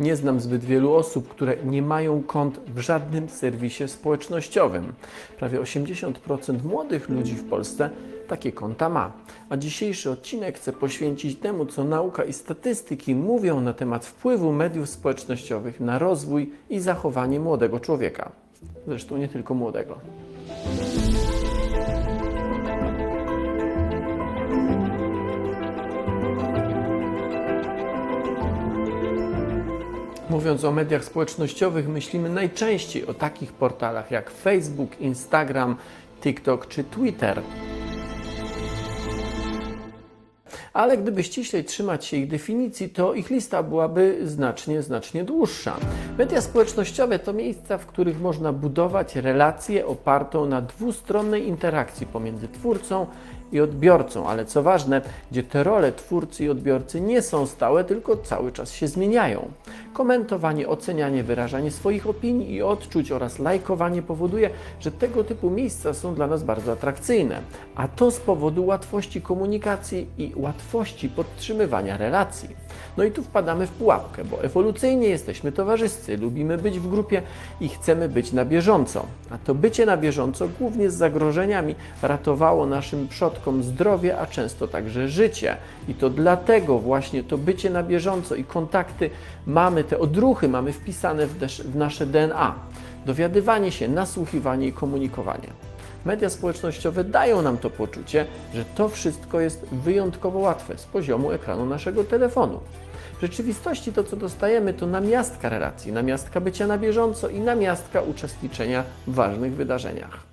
Nie znam zbyt wielu osób, które nie mają kont w żadnym serwisie społecznościowym. Prawie 80% młodych ludzi w Polsce takie konta ma. A dzisiejszy odcinek chcę poświęcić temu, co nauka i statystyki mówią na temat wpływu mediów społecznościowych na rozwój i zachowanie młodego człowieka. Zresztą nie tylko młodego. Mówiąc o mediach społecznościowych, myślimy najczęściej o takich portalach jak Facebook, Instagram, TikTok czy Twitter. Ale gdyby ściślej trzymać się ich definicji, to ich lista byłaby znacznie, znacznie dłuższa. Media społecznościowe to miejsca, w których można budować relację opartą na dwustronnej interakcji pomiędzy twórcą i odbiorcą, ale co ważne, gdzie te role twórcy i odbiorcy nie są stałe, tylko cały czas się zmieniają. Komentowanie, ocenianie, wyrażanie swoich opinii i odczuć oraz lajkowanie powoduje, że tego typu miejsca są dla nas bardzo atrakcyjne, a to z powodu łatwości komunikacji i łatwości podtrzymywania relacji. No i tu wpadamy w pułapkę, bo ewolucyjnie jesteśmy towarzyscy, lubimy być w grupie i chcemy być na bieżąco. A to bycie na bieżąco, głównie z zagrożeniami, ratowało naszym przodkom zdrowie, a często także życie. I to dlatego właśnie to bycie na bieżąco i kontakty mamy, te odruchy mamy wpisane w, w nasze DNA. Dowiadywanie się, nasłuchiwanie i komunikowanie. Media społecznościowe dają nam to poczucie, że to wszystko jest wyjątkowo łatwe z poziomu ekranu naszego telefonu. W rzeczywistości to, co dostajemy, to namiastka relacji, namiastka bycia na bieżąco i namiastka uczestniczenia w ważnych wydarzeniach.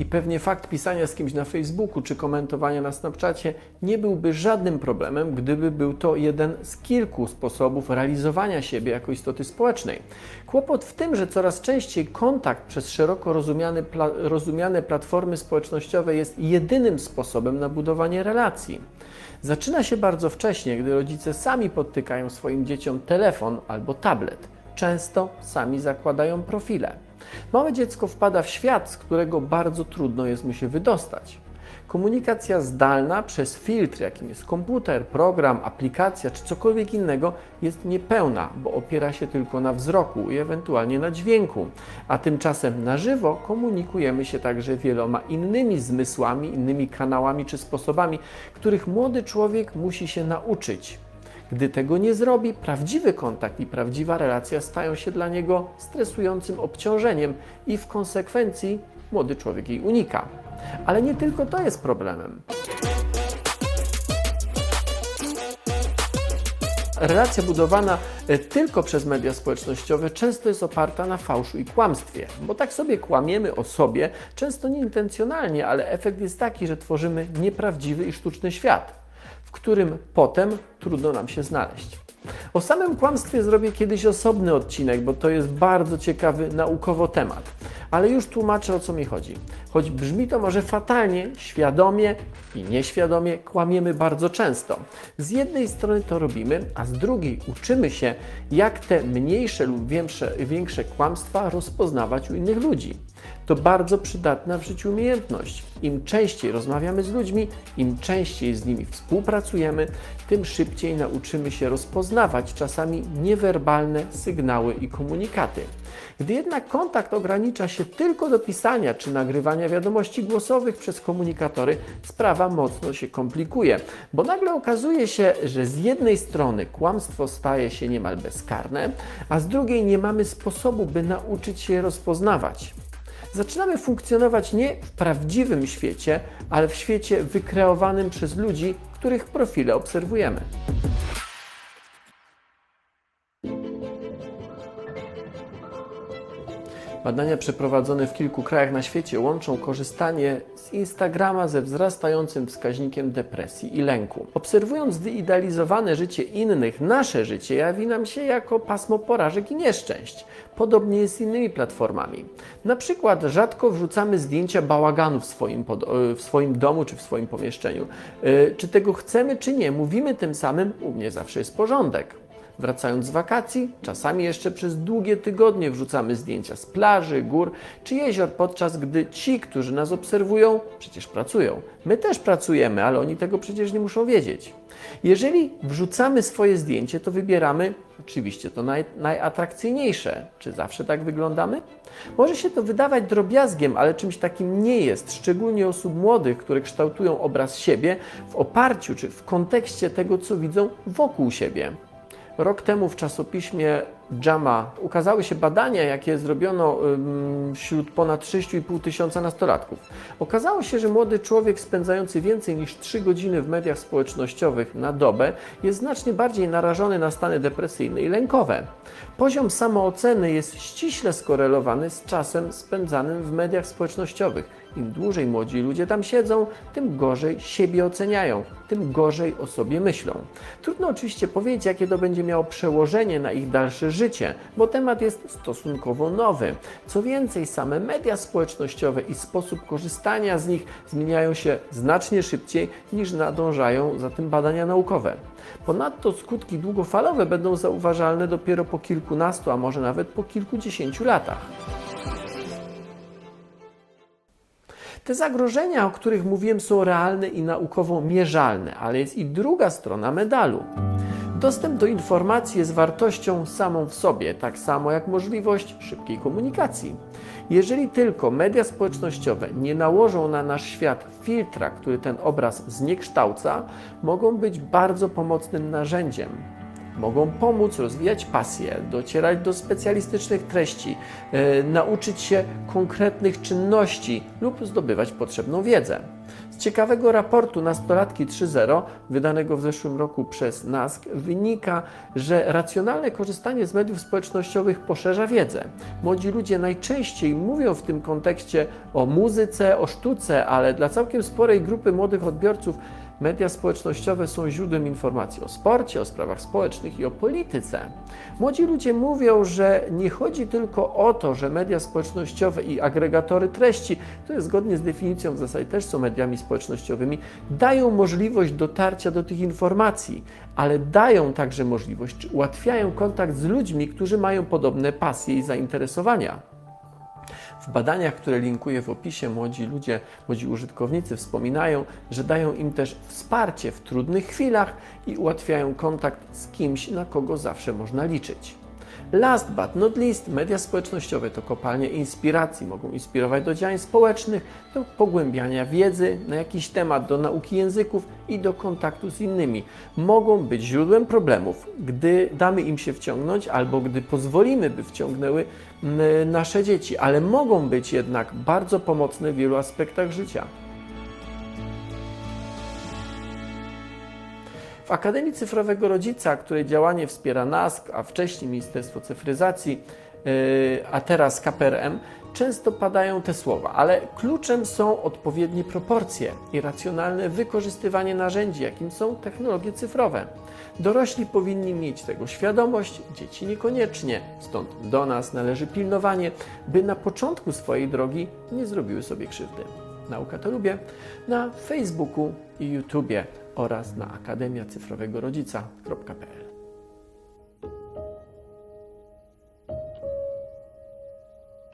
I pewnie fakt pisania z kimś na Facebooku czy komentowania na Snapchacie nie byłby żadnym problemem, gdyby był to jeden z kilku sposobów realizowania siebie jako istoty społecznej. Kłopot w tym, że coraz częściej kontakt przez szeroko rozumiane, pla, rozumiane platformy społecznościowe jest jedynym sposobem na budowanie relacji. Zaczyna się bardzo wcześnie, gdy rodzice sami podtykają swoim dzieciom telefon albo tablet. Często sami zakładają profile. Małe dziecko wpada w świat, z którego bardzo trudno jest mu się wydostać. Komunikacja zdalna przez filtr, jakim jest komputer, program, aplikacja czy cokolwiek innego, jest niepełna, bo opiera się tylko na wzroku i ewentualnie na dźwięku. A tymczasem na żywo komunikujemy się także wieloma innymi zmysłami, innymi kanałami czy sposobami, których młody człowiek musi się nauczyć. Gdy tego nie zrobi, prawdziwy kontakt i prawdziwa relacja stają się dla niego stresującym obciążeniem i w konsekwencji młody człowiek jej unika. Ale nie tylko to jest problemem. Relacja budowana e, tylko przez media społecznościowe często jest oparta na fałszu i kłamstwie, bo tak sobie kłamiemy o sobie, często nieintencjonalnie, ale efekt jest taki, że tworzymy nieprawdziwy i sztuczny świat w którym potem trudno nam się znaleźć. O samym kłamstwie zrobię kiedyś osobny odcinek, bo to jest bardzo ciekawy naukowo temat. Ale już tłumaczę o co mi chodzi. Choć brzmi to może fatalnie, świadomie i nieświadomie kłamiemy bardzo często. Z jednej strony to robimy, a z drugiej uczymy się, jak te mniejsze lub większe, większe kłamstwa rozpoznawać u innych ludzi. To bardzo przydatna w życiu umiejętność. Im częściej rozmawiamy z ludźmi, im częściej z nimi współpracujemy, tym szybciej nauczymy się rozpoznawać czasami niewerbalne sygnały i komunikaty. Gdy jednak kontakt ogranicza się tylko do pisania czy nagrywania wiadomości głosowych przez komunikatory, sprawa mocno się komplikuje, bo nagle okazuje się, że z jednej strony kłamstwo staje się niemal bezkarne, a z drugiej nie mamy sposobu, by nauczyć się je rozpoznawać zaczynamy funkcjonować nie w prawdziwym świecie, ale w świecie wykreowanym przez ludzi, których profile obserwujemy. Badania przeprowadzone w kilku krajach na świecie łączą korzystanie z Instagrama ze wzrastającym wskaźnikiem depresji i lęku. Obserwując wyidealizowane życie innych, nasze życie jawi nam się jako pasmo porażek i nieszczęść. Podobnie jest z innymi platformami. Na przykład rzadko wrzucamy zdjęcia bałaganu w swoim, pod, w swoim domu czy w swoim pomieszczeniu. Czy tego chcemy, czy nie, mówimy tym samym, u mnie zawsze jest porządek. Wracając z wakacji, czasami jeszcze przez długie tygodnie wrzucamy zdjęcia z plaży, gór czy jezior, podczas gdy ci, którzy nas obserwują, przecież pracują. My też pracujemy, ale oni tego przecież nie muszą wiedzieć. Jeżeli wrzucamy swoje zdjęcie, to wybieramy oczywiście to naj, najatrakcyjniejsze. Czy zawsze tak wyglądamy? Może się to wydawać drobiazgiem, ale czymś takim nie jest, szczególnie osób młodych, które kształtują obraz siebie w oparciu czy w kontekście tego, co widzą wokół siebie. Rok temu w czasopiśmie JAMA ukazały się badania, jakie zrobiono wśród ponad 6,5 tysiąca nastolatków. Okazało się, że młody człowiek spędzający więcej niż 3 godziny w mediach społecznościowych na dobę jest znacznie bardziej narażony na stany depresyjne i lękowe. Poziom samooceny jest ściśle skorelowany z czasem spędzanym w mediach społecznościowych. Im dłużej młodzi ludzie tam siedzą, tym gorzej siebie oceniają, tym gorzej o sobie myślą. Trudno oczywiście powiedzieć, jakie to będzie miało przełożenie na ich dalsze życie, bo temat jest stosunkowo nowy. Co więcej, same media społecznościowe i sposób korzystania z nich zmieniają się znacznie szybciej niż nadążają za tym badania naukowe. Ponadto skutki długofalowe będą zauważalne dopiero po kilkunastu, a może nawet po kilkudziesięciu latach. Te zagrożenia, o których mówiłem, są realne i naukowo mierzalne, ale jest i druga strona medalu. Dostęp do informacji jest wartością samą w sobie, tak samo jak możliwość szybkiej komunikacji. Jeżeli tylko media społecznościowe nie nałożą na nasz świat filtra, który ten obraz zniekształca, mogą być bardzo pomocnym narzędziem mogą pomóc rozwijać pasję, docierać do specjalistycznych treści, yy, nauczyć się konkretnych czynności lub zdobywać potrzebną wiedzę. Z ciekawego raportu Nastolatki 3.0, wydanego w zeszłym roku przez NASK, wynika, że racjonalne korzystanie z mediów społecznościowych poszerza wiedzę. Młodzi ludzie najczęściej mówią w tym kontekście o muzyce, o sztuce, ale dla całkiem sporej grupy młodych odbiorców Media społecznościowe są źródłem informacji o sporcie, o sprawach społecznych i o polityce. Młodzi ludzie mówią, że nie chodzi tylko o to, że media społecznościowe i agregatory treści, które zgodnie z definicją w zasadzie też są mediami społecznościowymi, dają możliwość dotarcia do tych informacji, ale dają także możliwość, czy ułatwiają kontakt z ludźmi, którzy mają podobne pasje i zainteresowania. W badaniach, które linkuję w opisie, młodzi ludzie, młodzi użytkownicy wspominają, że dają im też wsparcie w trudnych chwilach i ułatwiają kontakt z kimś, na kogo zawsze można liczyć. Last but not least, media społecznościowe to kopalnie inspiracji. Mogą inspirować do działań społecznych, do pogłębiania wiedzy na jakiś temat, do nauki języków i do kontaktu z innymi. Mogą być źródłem problemów, gdy damy im się wciągnąć albo gdy pozwolimy, by wciągnęły nasze dzieci, ale mogą być jednak bardzo pomocne w wielu aspektach życia. W Akademii Cyfrowego Rodzica, której działanie wspiera NASK, a wcześniej Ministerstwo Cyfryzacji, yy, a teraz KPRM, często padają te słowa, ale kluczem są odpowiednie proporcje i racjonalne wykorzystywanie narzędzi, jakim są technologie cyfrowe. Dorośli powinni mieć tego świadomość, dzieci niekoniecznie, stąd do nas należy pilnowanie, by na początku swojej drogi nie zrobiły sobie krzywdy. Nauka to lubię na Facebooku i YouTubie oraz na akademiacyfrowego rodzica.pl.